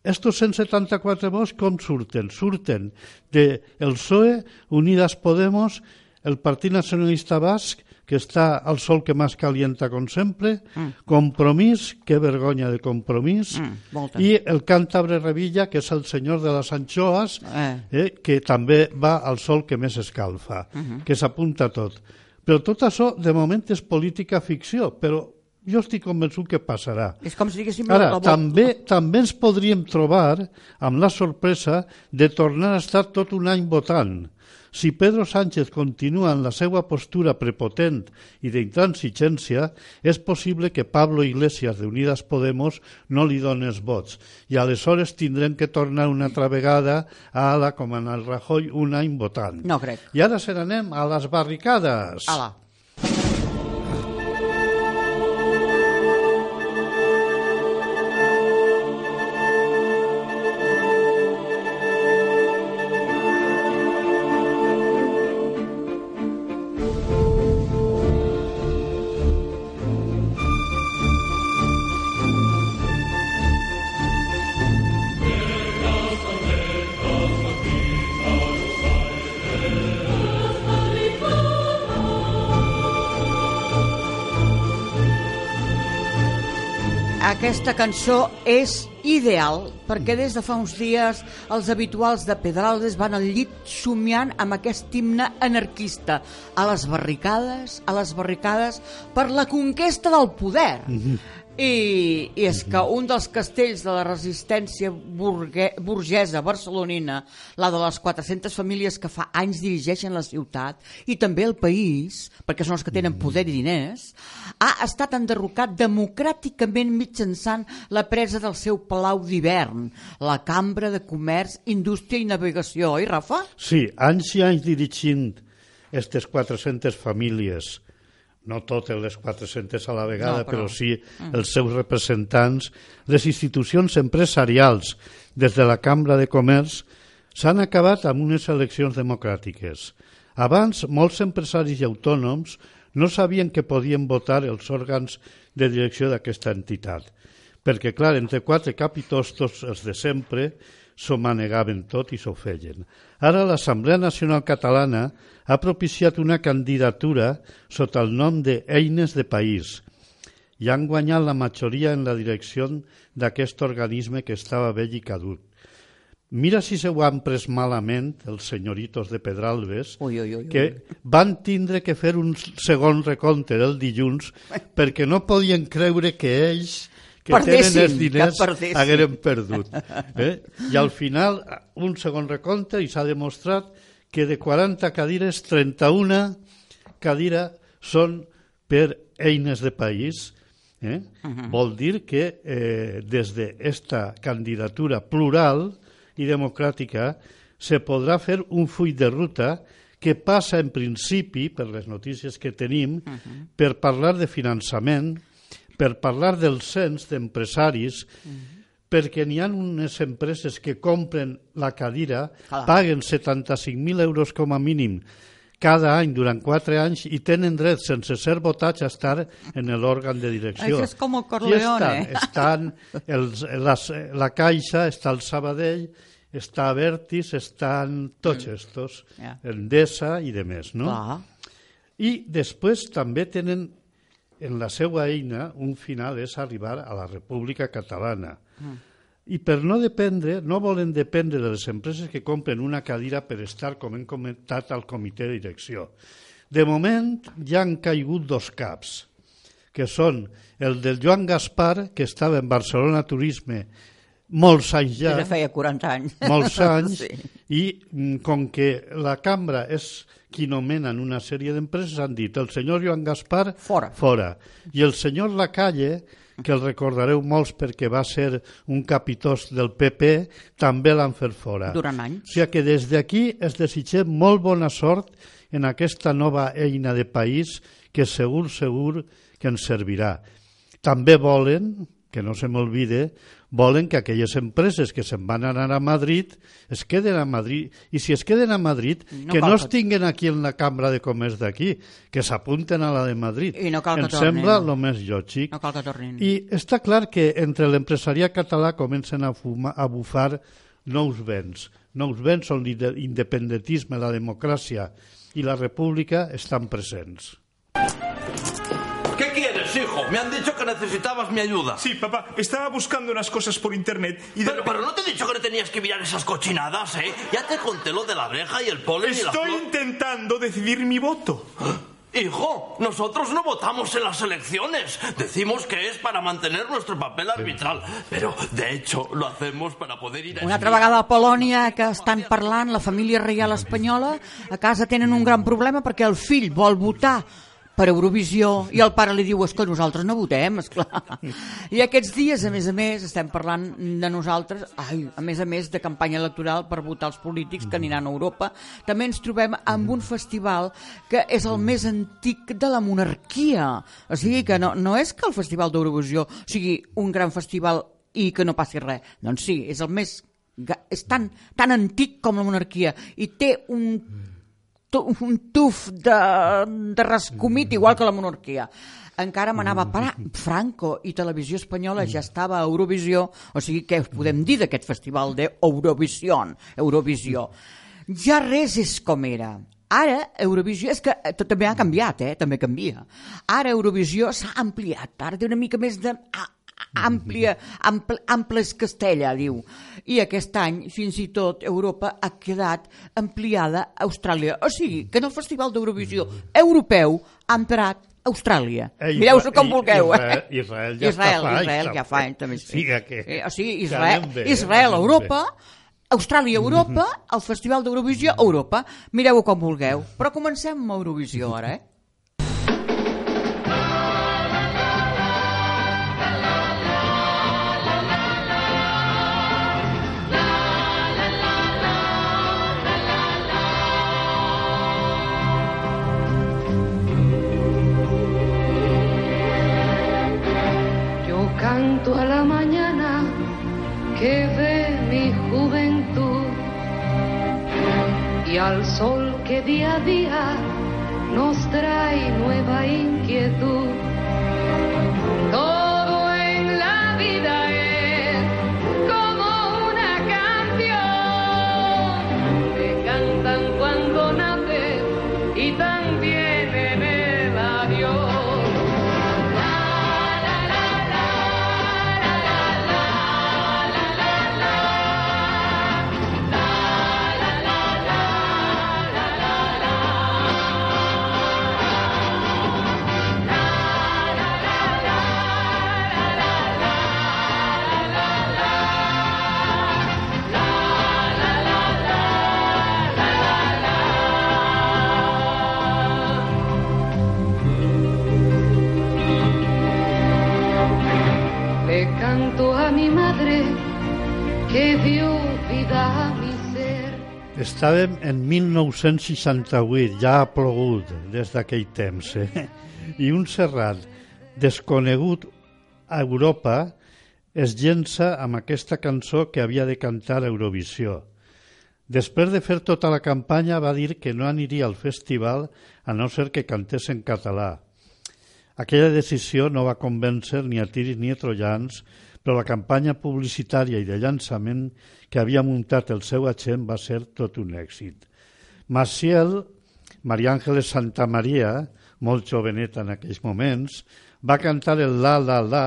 estos 174 vots com surten? Surten de el PSOE, Unidas Podemos, el Partit Nacionalista Basc, que està al sol que més calienta com sempre, Mm. Compromís, que vergonya de Compromís, Mm, i el càntabre Revilla, que és el senyor de les anchoas, Eh. eh, que també va al sol que més escalfa, Mhm. que s'apunta tot. Però tot això, de moment, és política ficció, però jo estic convençut que passarà. És com si diguéssim... Ara, la- també, també ens podríem trobar amb la sorpresa de tornar a estar tot un any votant. Si Pedro Sánchez continua en la seva postura prepotent i d'intransigència, és possible que Pablo Iglesias de Unidas Podemos no li doni els vots. I aleshores tindrem que tornar una altra vegada a la, com en el Rajoy, un any votant. No crec. I ara se n'anem a les barricades. Ala. Aquesta cançó és ideal perquè des de fa uns dies els habituals de Pedralbes van al llit somiant amb aquest himne anarquista a les barricades, a les barricades per la conquesta del poder. I, I és que un dels castells de la resistència burgue, burgesa barcelonina, la de les 400 famílies que fa anys dirigeixen la ciutat i també el país, perquè són els que tenen poder i diners, ha estat enderrocat democràticament mitjançant la presa del seu palau d'hivern, la Cambra de Comerç, Indústria i Navegació, oi, Rafa? Sí, anys i anys dirigint aquestes 400 famílies, no totes les 400 a la vegada, No, però... però- sí Mm. els seus representants, les institucions empresarials, des de la Cambra de Comerç, s'han acabat amb unes eleccions democràtiques. Abans, molts empresaris i autònoms no sabien que podien votar els òrgans de direcció d'aquesta entitat, perquè, clar, entre quatre capitostos, els de sempre, s'ho manegaven tot i s'ho feien. Ara l'Assemblea Nacional Catalana ha propiciat una candidatura sota el nom de Eines de País i han guanyat la majoria en la direcció d'aquest organisme que estava vell i caduc. Mira si se ho han pres malament els senyoritos de Pedralbes, Ui, ui, ui, que van tindre que fer un segon recompte del dilluns perquè no podien creure que ells que Perdessin, tenen els diners hagueren perdut. Eh? I al final, un segon recompte i s'ha demostrat que de 40 cadires, 31 cadires són per eines de país. Eh? Mhm. Vol dir que eh, des d'esta candidatura plural i democràtica se podrà fer un full de ruta que passa en principi, per les notícies que tenim, per parlar de finançament, per parlar del cens d'empresaris, perquè n'hi ha unes empreses que compren la cadira, Clar. paguen 75.000 euros com a mínim cada any durant quatre anys i tenen dret, sense ser votats, a estar en l'òrgan de direcció. Això és com el I Corleone. estan, estan els, les, la Caixa, està el Sabadell, està Avertis, estan tots estos, Ja. Endesa i de més, no? Clar. I després també tenen en la seva eina un final és arribar a la República Catalana. I per no dependre, no volen dependre de les empreses que compren una cadira per estar, com hem comentat, al comitè de direcció. De moment ja han caigut dos caps, que són el del Joan Gaspar, que estava en Barcelona Turisme molts anys ja, Ja feia 40 anys. molts anys, Sí. i mm, com que la cambra és qui nomena en una sèrie d'empreses, han dit el senyor Joan Gaspar Fora. fora. I el senyor Lacalle, que el recordareu molts perquè va ser un capitós del PP, també l'han fet fora. Durant anys. O sigui que des d'aquí es desitgem molt bona sort en aquesta nova eina de país que segur, segur que ens servirà. També volen, que no se m'olvide, volen que aquelles empreses que se'n van anar a Madrid es queden a Madrid. I si es queden a Madrid, No que no es tinguen aquí en la Cambra de Comerç d'aquí, que s'apunten a la de Madrid. I no cal que em tornin. sembla el més lògic. No cal que tornin. I està clar que entre l'empresariat català comencen a, fumar, a bufar nous vents. Nous vents on l'independentisme, la democràcia i la república estan presents. ¿Qué quieres, hijo? Me han dicho que necesitabas mi ayuda. Sí, papá, estaba buscando unas cosas por internet y... de Pero, pero no te he dicho que no tenías que mirar esas cochinadas, ¿eh? Ya te conté lo de la abeja y el polen y la Estoy flor. intentando decidir mi voto. Hijo, nosotros no votamos en las elecciones. Decimos que es para mantener nuestro papel arbitral. Pero, de hecho, lo hacemos para poder ir a... Una altra vegada a Polònia que estan parlant, la família reial espanyola, a casa tenen un gran problema perquè el fill vol votar per Eurovisió i el pare li diu és que nosaltres no votem, esclar. I aquests dies, a més a més, estem parlant de nosaltres, ai, a més a més de campanya electoral per votar els polítics que aniran a Europa, també ens trobem amb un festival que és el més antic de la monarquia. O sigui que no, no és que el Festival d'Eurovisió sigui un gran festival i que no passi res. Doncs sí, és el més és tan, tan antic com la monarquia i té un, un tuf de, de rescomit igual que la monarquia. Encara m'anava a parar. Franco i Televisió Espanyola ja estava a Eurovisió, o sigui, què podem dir d'aquest festival d'Eurovisió? Eurovisió. Ja res és com era. Ara, Eurovisió, és que tot també ha canviat, eh? també canvia. Ara Eurovisió s'ha ampliat, ara té una mica més de... a- àmplia, ample, amples Castella, diu. I aquest any, fins i tot, Europa ha quedat ampliada a Austràlia. O sigui, que en el Festival d'Eurovisió europeu ha entrat Austràlia. Eh, Mireu-s'ho Isra- com I- vulgueu. Israel- eh? Israel ja Israel, està fa Israel ja fa anys, també. Sí. Siga que- Eh, o sigui, Israel, bé, eh? Israel Europa, Austràlia, Europa, Mhm. el Festival d'Eurovisió, Europa. Mireu-ho com vulgueu. Però comencem amb Eurovisió, ara, eh? A la mañana que ve mi juventud y al sol que día a día nos trae nueva inquietud. Que dio vida a mi ser. Estàvem en 1968, ja ha plogut des d'aquell temps, eh? i un Serrat desconegut a Europa es llença amb aquesta cançó que havia de cantar a Eurovisió. Després de fer tota la campanya va dir que no aniria al festival a no ser que cantés en català. Aquella decisió no va convèncer ni a tiris ni a troians, però la campanya publicitària i de llançament que havia muntat el seu agent va ser tot un èxit. Maciel, Maria Àngeles Santa Maria, molt joveneta en aquells moments, va cantar el La La La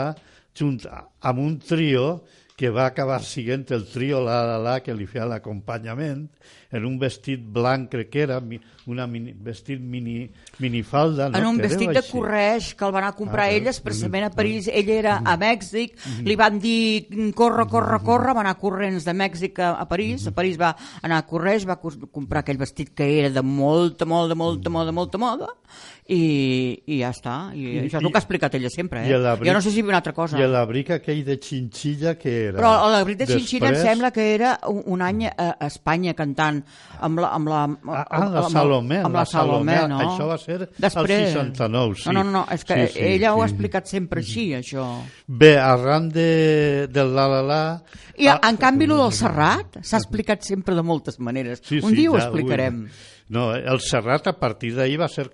junt amb un trio que va acabar siguent el trio La La La que li feia l'acompanyament en un vestit blanc, crec que era, una mini, vestit mini, minifalda. No? en un vestit de així. correix que el van a comprar Ah, ell expressament a París. Ell era a Mèxic, li van dir corre, corre, corre, va anar corrents de Mèxic a, a París. A París va anar a correix, va comprar aquell vestit que era de molta, molta, molta, molta, molta moda i, i ja està. I, I- això és el que ha explicat ella sempre. Eh? Jo no sé si hi havia una altra cosa. I l'abric aquell de xinxilla que era? Però l'abric de Xinxilla em Després- sembla que era un, un any a Espanya cantant amb la... Amb la Ah, ah, la amb- Salomé, amb la la Salomé, Salomé. no? Això va ser Després. 69, sí. No, no, no, és que Sí, sí, ella ho ha sí. explicat sempre així, això. Bé, arran de, del la la la... I en canvi, el del Serrat s'ha explicat sempre de moltes maneres. Sí, un sí, dia ho ja, explicarem. ui. No, el Serrat a partir d'ahir va ser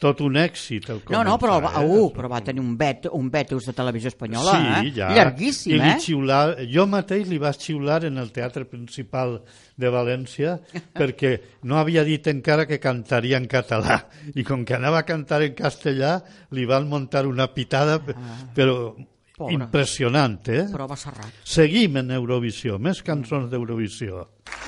tot un èxit. El No, no, però, va, uh, però va tenir un, bet, un vetus de televisió espanyola, sí, eh? ja. Llarguíssim, I eh? xiular, jo mateix li vaig xiular en el Teatre Principal de València perquè no havia dit encara que cantaria en català i com que anava a cantar en castellà li van muntar una pitada però Ah. Pobre. impressionant, eh? Però va Serrat. Seguim en Eurovisió, més cançons d'Eurovisió. Tan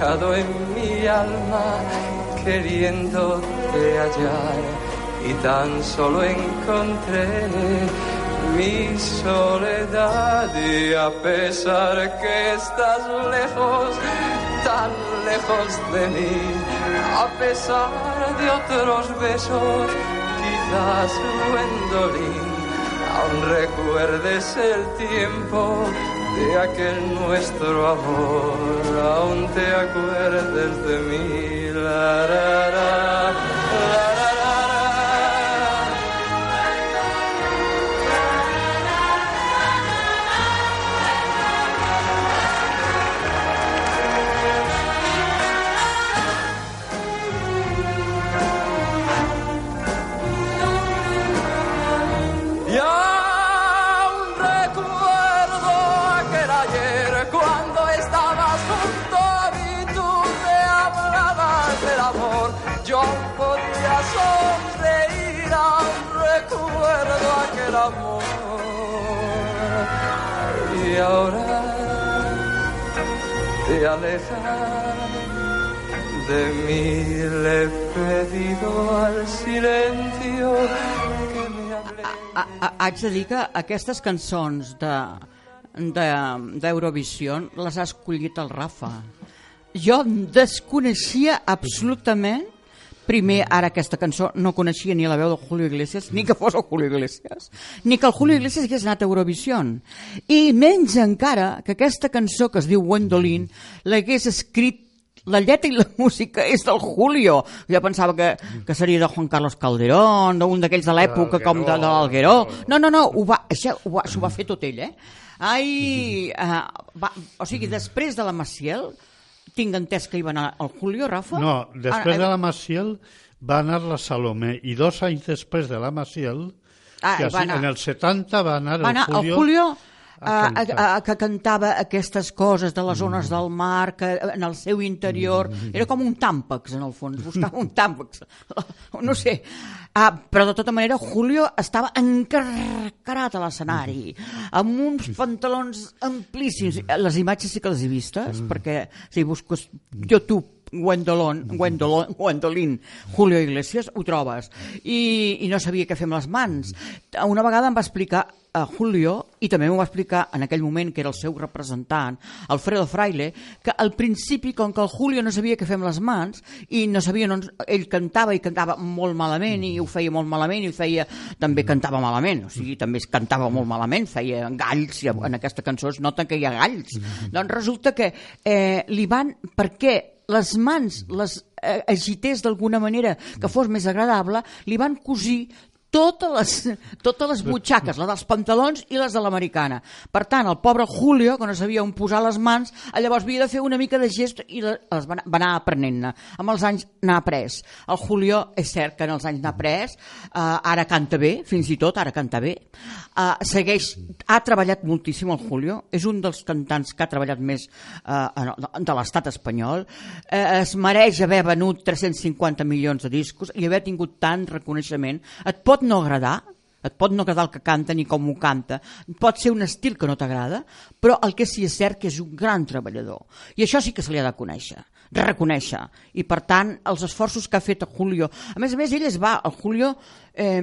en mi alma queriéndote hallar. Y tan solo encontré mi soledad. Y a pesar que estás lejos tan lejos de mí, a pesar de otros besos, quizás Gwendolyn, aún recuerdes el tiempo de aquel nuestro amor, te acuerdes de mí. Te alejas de mí, le he pedido al silencio que me hable. Haig de dir que aquestes cançons de de- les ha escollit el Rafa. Jo desconeixia absolutament primer, ara aquesta cançó no coneixia ni la veu de Julio Iglesias, ni que fos el Julio Iglesias, ni que el Julio Iglesias hagués anat a Eurovisió. I menys encara que aquesta cançó que es diu Gwendolyn l'hagués escrit la lletra i la música és del Julio. Jo pensava que, que seria de Juan Carlos Calderón, d'un d'aquells de l'època com de, de l'Algueró. No, no, no, ho va, això ho va, s'ho va fer tot ell, eh? Ai, uh, va, o sigui, després de la Maciel, tinc entès que hi va anar el Julio, Rafa? No, després Ah, de la Maciel va anar la Salomé i dos anys després de la Maciel, Ah, que així, en el 70 va anar, va anar el Julio, el Julio a a, a, que cantava aquestes coses de les zones del mar que en el seu interior era com un tàmpax en el fons, buscava un tàmpax no sé. Ah, però de tota manera Julio estava encarcarat a l'escenari amb uns pantalons amplíssims. Les imatges sí que les he vistes perquè si busques YouTube Gwendolyn, Gwendolyn, Gwendolyn, Julio Iglesias, ho trobes. I, I no sabia què fer amb les mans. Una vegada em va explicar a Julio, i també m'ho va explicar en aquell moment que era el seu representant, Alfredo Fraile, que al principi, com que el Julio no sabia què fer amb les mans, i no sabia, no, ell cantava i cantava molt malament, i ho feia molt malament, i ho feia, també cantava malament, o sigui, també es cantava molt malament, feia galls, i en aquesta cançó es nota que hi ha galls. Doncs resulta que eh, li van, perquè les mans les eh, agités d'alguna manera que fos més agradable, li van cosir totes les, totes les butxaques, la dels pantalons i les de l'americana. Per tant, el pobre Julio, que no sabia on posar les mans, llavors havia de fer una mica de gest i les va, anar aprenent-ne. Amb els anys n'ha après. El Julio, és cert que en els anys n'ha après, uh, ara canta bé, fins i tot ara canta bé. Uh, segueix, ha treballat moltíssim el Julio, és un dels cantants que ha treballat més uh, de l'estat espanyol, uh, es mereix haver venut 350 milions de discos i haver tingut tant reconeixement. Et pot no agradar, et pot no agradar el que canta ni com ho canta, pot ser un estil que no t'agrada, però el que sí és cert que és un gran treballador. I això sí que se li ha de conèixer, reconèixer. I per tant, els esforços que ha fet el Julio... A més a més, ell es va, el Julio eh,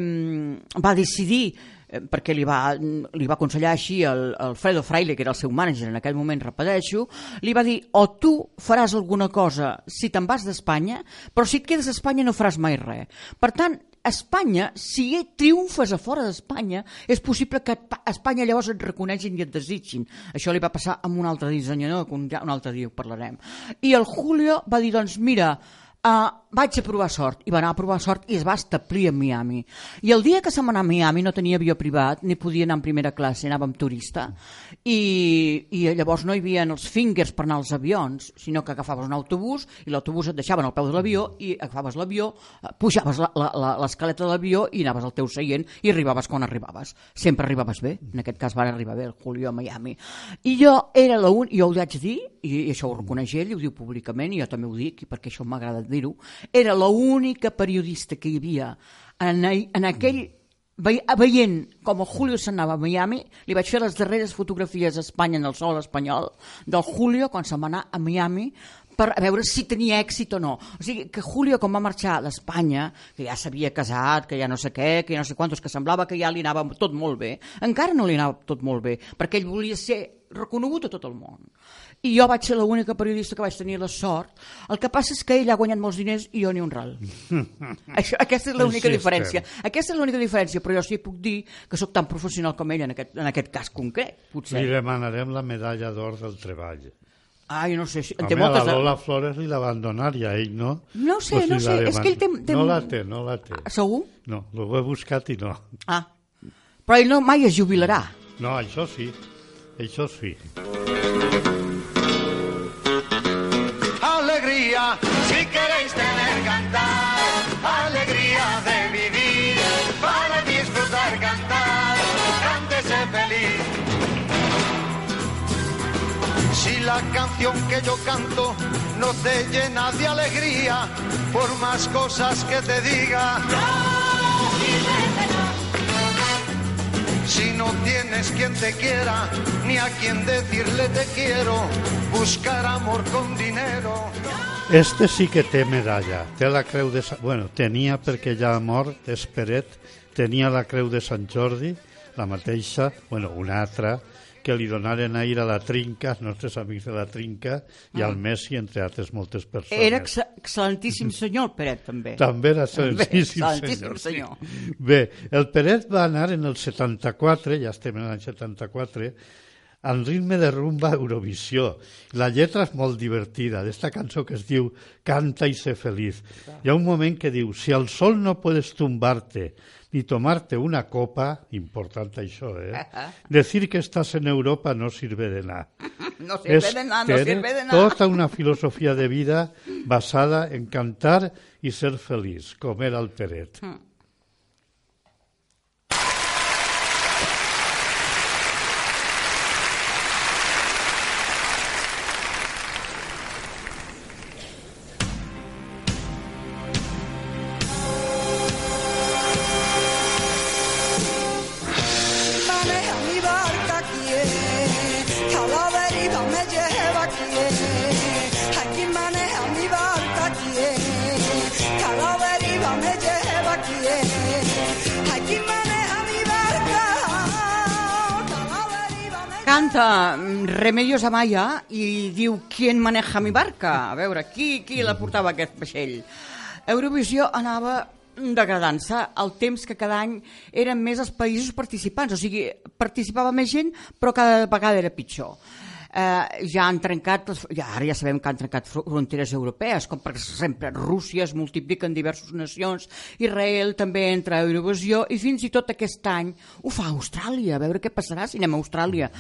va decidir eh, perquè li va, li va aconsellar així el, el Fredo Fraile, que era el seu mànager en aquell moment, repeteixo, li va dir o tu faràs alguna cosa si te'n vas d'Espanya, però si et quedes a Espanya no faràs mai res. Per tant, Espanya, si triomfes a fora d'Espanya, és possible que Espanya llavors et reconeixin i et desitgin. Això li va passar amb un altre dissenyador, que un, un altre dia ho parlarem. I el Julio va dir, doncs mira, uh, vaig a provar sort. I va anar a provar sort i es va establir a Miami. I el dia que va anar a Miami no tenia avió privat, ni podia anar en primera classe, anava amb turista. I, i llavors no hi havia els fingers per anar als avions, sinó que agafaves un autobús i l'autobús et deixaven al peu de l'avió i agafaves l'avió, eh, pujaves l'escaleta de l'avió i anaves al teu seient i arribaves quan arribaves. Sempre arribaves bé, en aquest cas va arribar bé el Julio a Miami. I jo era un, jo ho vaig dir, i, i això ho reconeix ell, ho diu públicament, i jo també ho dic, perquè això m'agrada dir-ho, era l'única periodista que hi havia en, en aquell Ve- veient com el Julio s'anava a Miami, li vaig fer les darreres fotografies a Espanya en el sol espanyol del Julio quan se'n va anar a Miami per a veure si tenia èxit o no. O sigui, que Julio, quan va marxar d'Espanya, que ja s'havia casat, que ja no sé què, que ja no sé quantos, que semblava que ja li anava tot molt bé, encara no li anava tot molt bé, perquè ell volia ser reconegut a tot el món. I jo vaig ser l'única periodista que vaig tenir la sort. El que passa és que ell ha guanyat molts diners i jo ni un ral. Això, aquesta és l'única diferència. estem. Aquesta és l'única diferència, però jo sí puc dir que sóc tan professional com ell en aquest, en aquest cas concret, potser. Li demanarem la medalla d'or del treball. Ah, jo no sé, si- Home, té a la moltes... Lola Flores li la van donar i a ell no. No sé, Pues no sé, és que ell té- té- No la té, no la té. Segur? No, ho he buscat i no. Ah, però ell no mai es jubilarà. No, això sí, això sí. Si queréis tener cantar, alegría de vivir, para disfrutar cantar, cántese feliz. Si la canción que yo canto no te llena de alegría, por más cosas que te diga. Si no tienes quien te quiera, ni a quien decirle te quiero, buscar amor con dinero. Este sí que té medalla. Té la creu de... Sa... Bueno, tenia perquè ja ha mort, és Peret, tenia la creu de Sant Jordi, la mateixa, bueno, una altra, que li donaren ahir a la Trinca, els nostres amics de la Trinca, i Ah. al Messi, entre altres moltes persones. Era ex excel·lentíssim senyor, el Peret, també. També era També, excel·lentíssim excel·lentíssim senyor. senyor. Bé, el Peret va anar en el 74, ja estem en l'any 74, en ritme de rumba Eurovisió. La lletra és molt divertida, d'esta cançó que es diu Canta y sé feliz. Hi ha un moment que diu, si al sol no puedes tumbarte ni tomarte una copa, important això, eh? Decir que estás en Europa no sirve de nada. No sirve de nada, no sirve de nada. Tota una filosofía de vida basada en cantar y ser feliz, com era el Peret. Mm. Canta mm, Remedios Amaya i diu ¿Quién maneja mi barca? A veure, qui, qui la portava aquest vaixell? Eurovisió anava degradant-se el temps que cada any eren més els països participants, o sigui, participava més gent, però cada vegada era pitjor. Eh, ja han trencat, les- ja, ara ja sabem que han trencat fro- fronteres europees, com per exemple Rússia es multiplica en diverses nacions, Israel també entra a Eurovisió i fins i tot aquest any ho fa Austràlia, a veure què passarà si anem a Austràlia.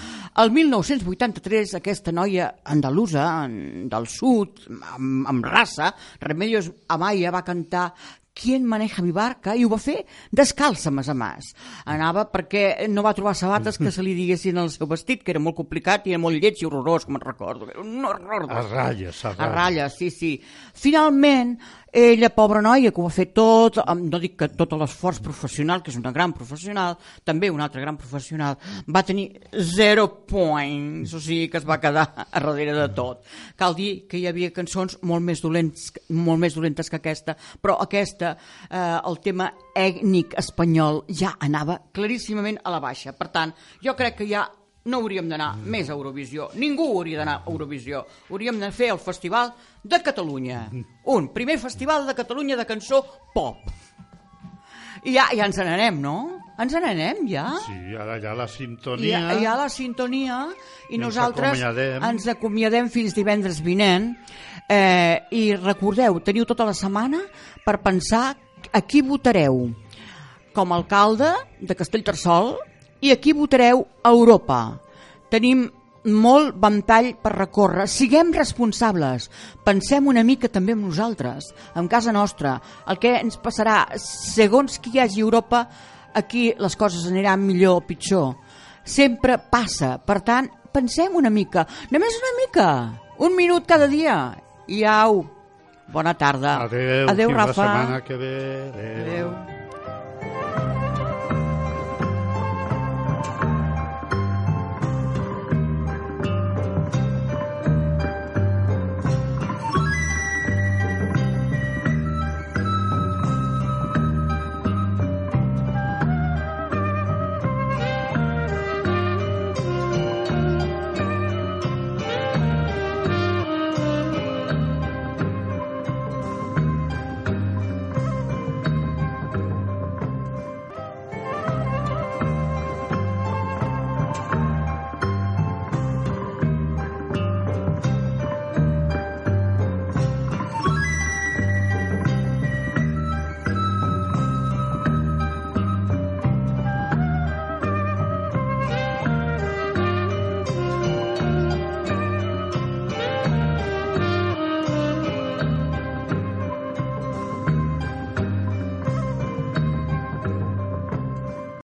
El 1983 aquesta noia andalusa en- del sud, amb, amb raça, Remedios Amaya va cantar Quién maneja mi barca? I ho va fer descalça, mas a mas. Anava perquè no va trobar sabates que se li diguessin al seu vestit, que era molt complicat i era molt lleig i horrorós, com en recordo. Era un horror. A ratlles, a A ratlles. ratlles, sí, sí. Finalment, ella, pobra noia, que ho va fer tot, amb- no dic que tot l'esforç professional, que és una gran professional, també una altra gran professional, va tenir zero points, o sigui que es va quedar a darrere de tot. Cal dir que hi havia cançons molt més, dolents, molt més dolentes que aquesta, però aquesta, eh, el tema ètnic espanyol, ja anava claríssimament a la baixa. Per tant, jo crec que ja no hauríem d'anar més a Eurovisió. Ningú hauria d'anar a Eurovisió. Hauríem de fer el Festival de Catalunya. Un primer festival de Catalunya de cançó pop. I ja, ja ens n'anem, no? Ens n'anem, ja? Sí, ara ja la I sintonia... hi ha la sintonia i Ens nosaltres acomiadem. ens acomiadem fins divendres vinent eh, i recordeu, teniu tota la setmana per pensar a qui votareu com a alcalde de Castellterçol i a qui votareu a Europa. Tenim molt ventall per recórrer. Siguem responsables. Pensem una mica també en nosaltres, en casa nostra. El que ens passarà, segons qui hi hagi Europa, aquí les coses aniran millor o pitjor. Sempre passa. Per tant, pensem una mica. Només una mica. Un minut cada dia. I au. Bona tarda. Adéu, Adéu fins Rafa. la setmana que ve. Adéu. Adéu.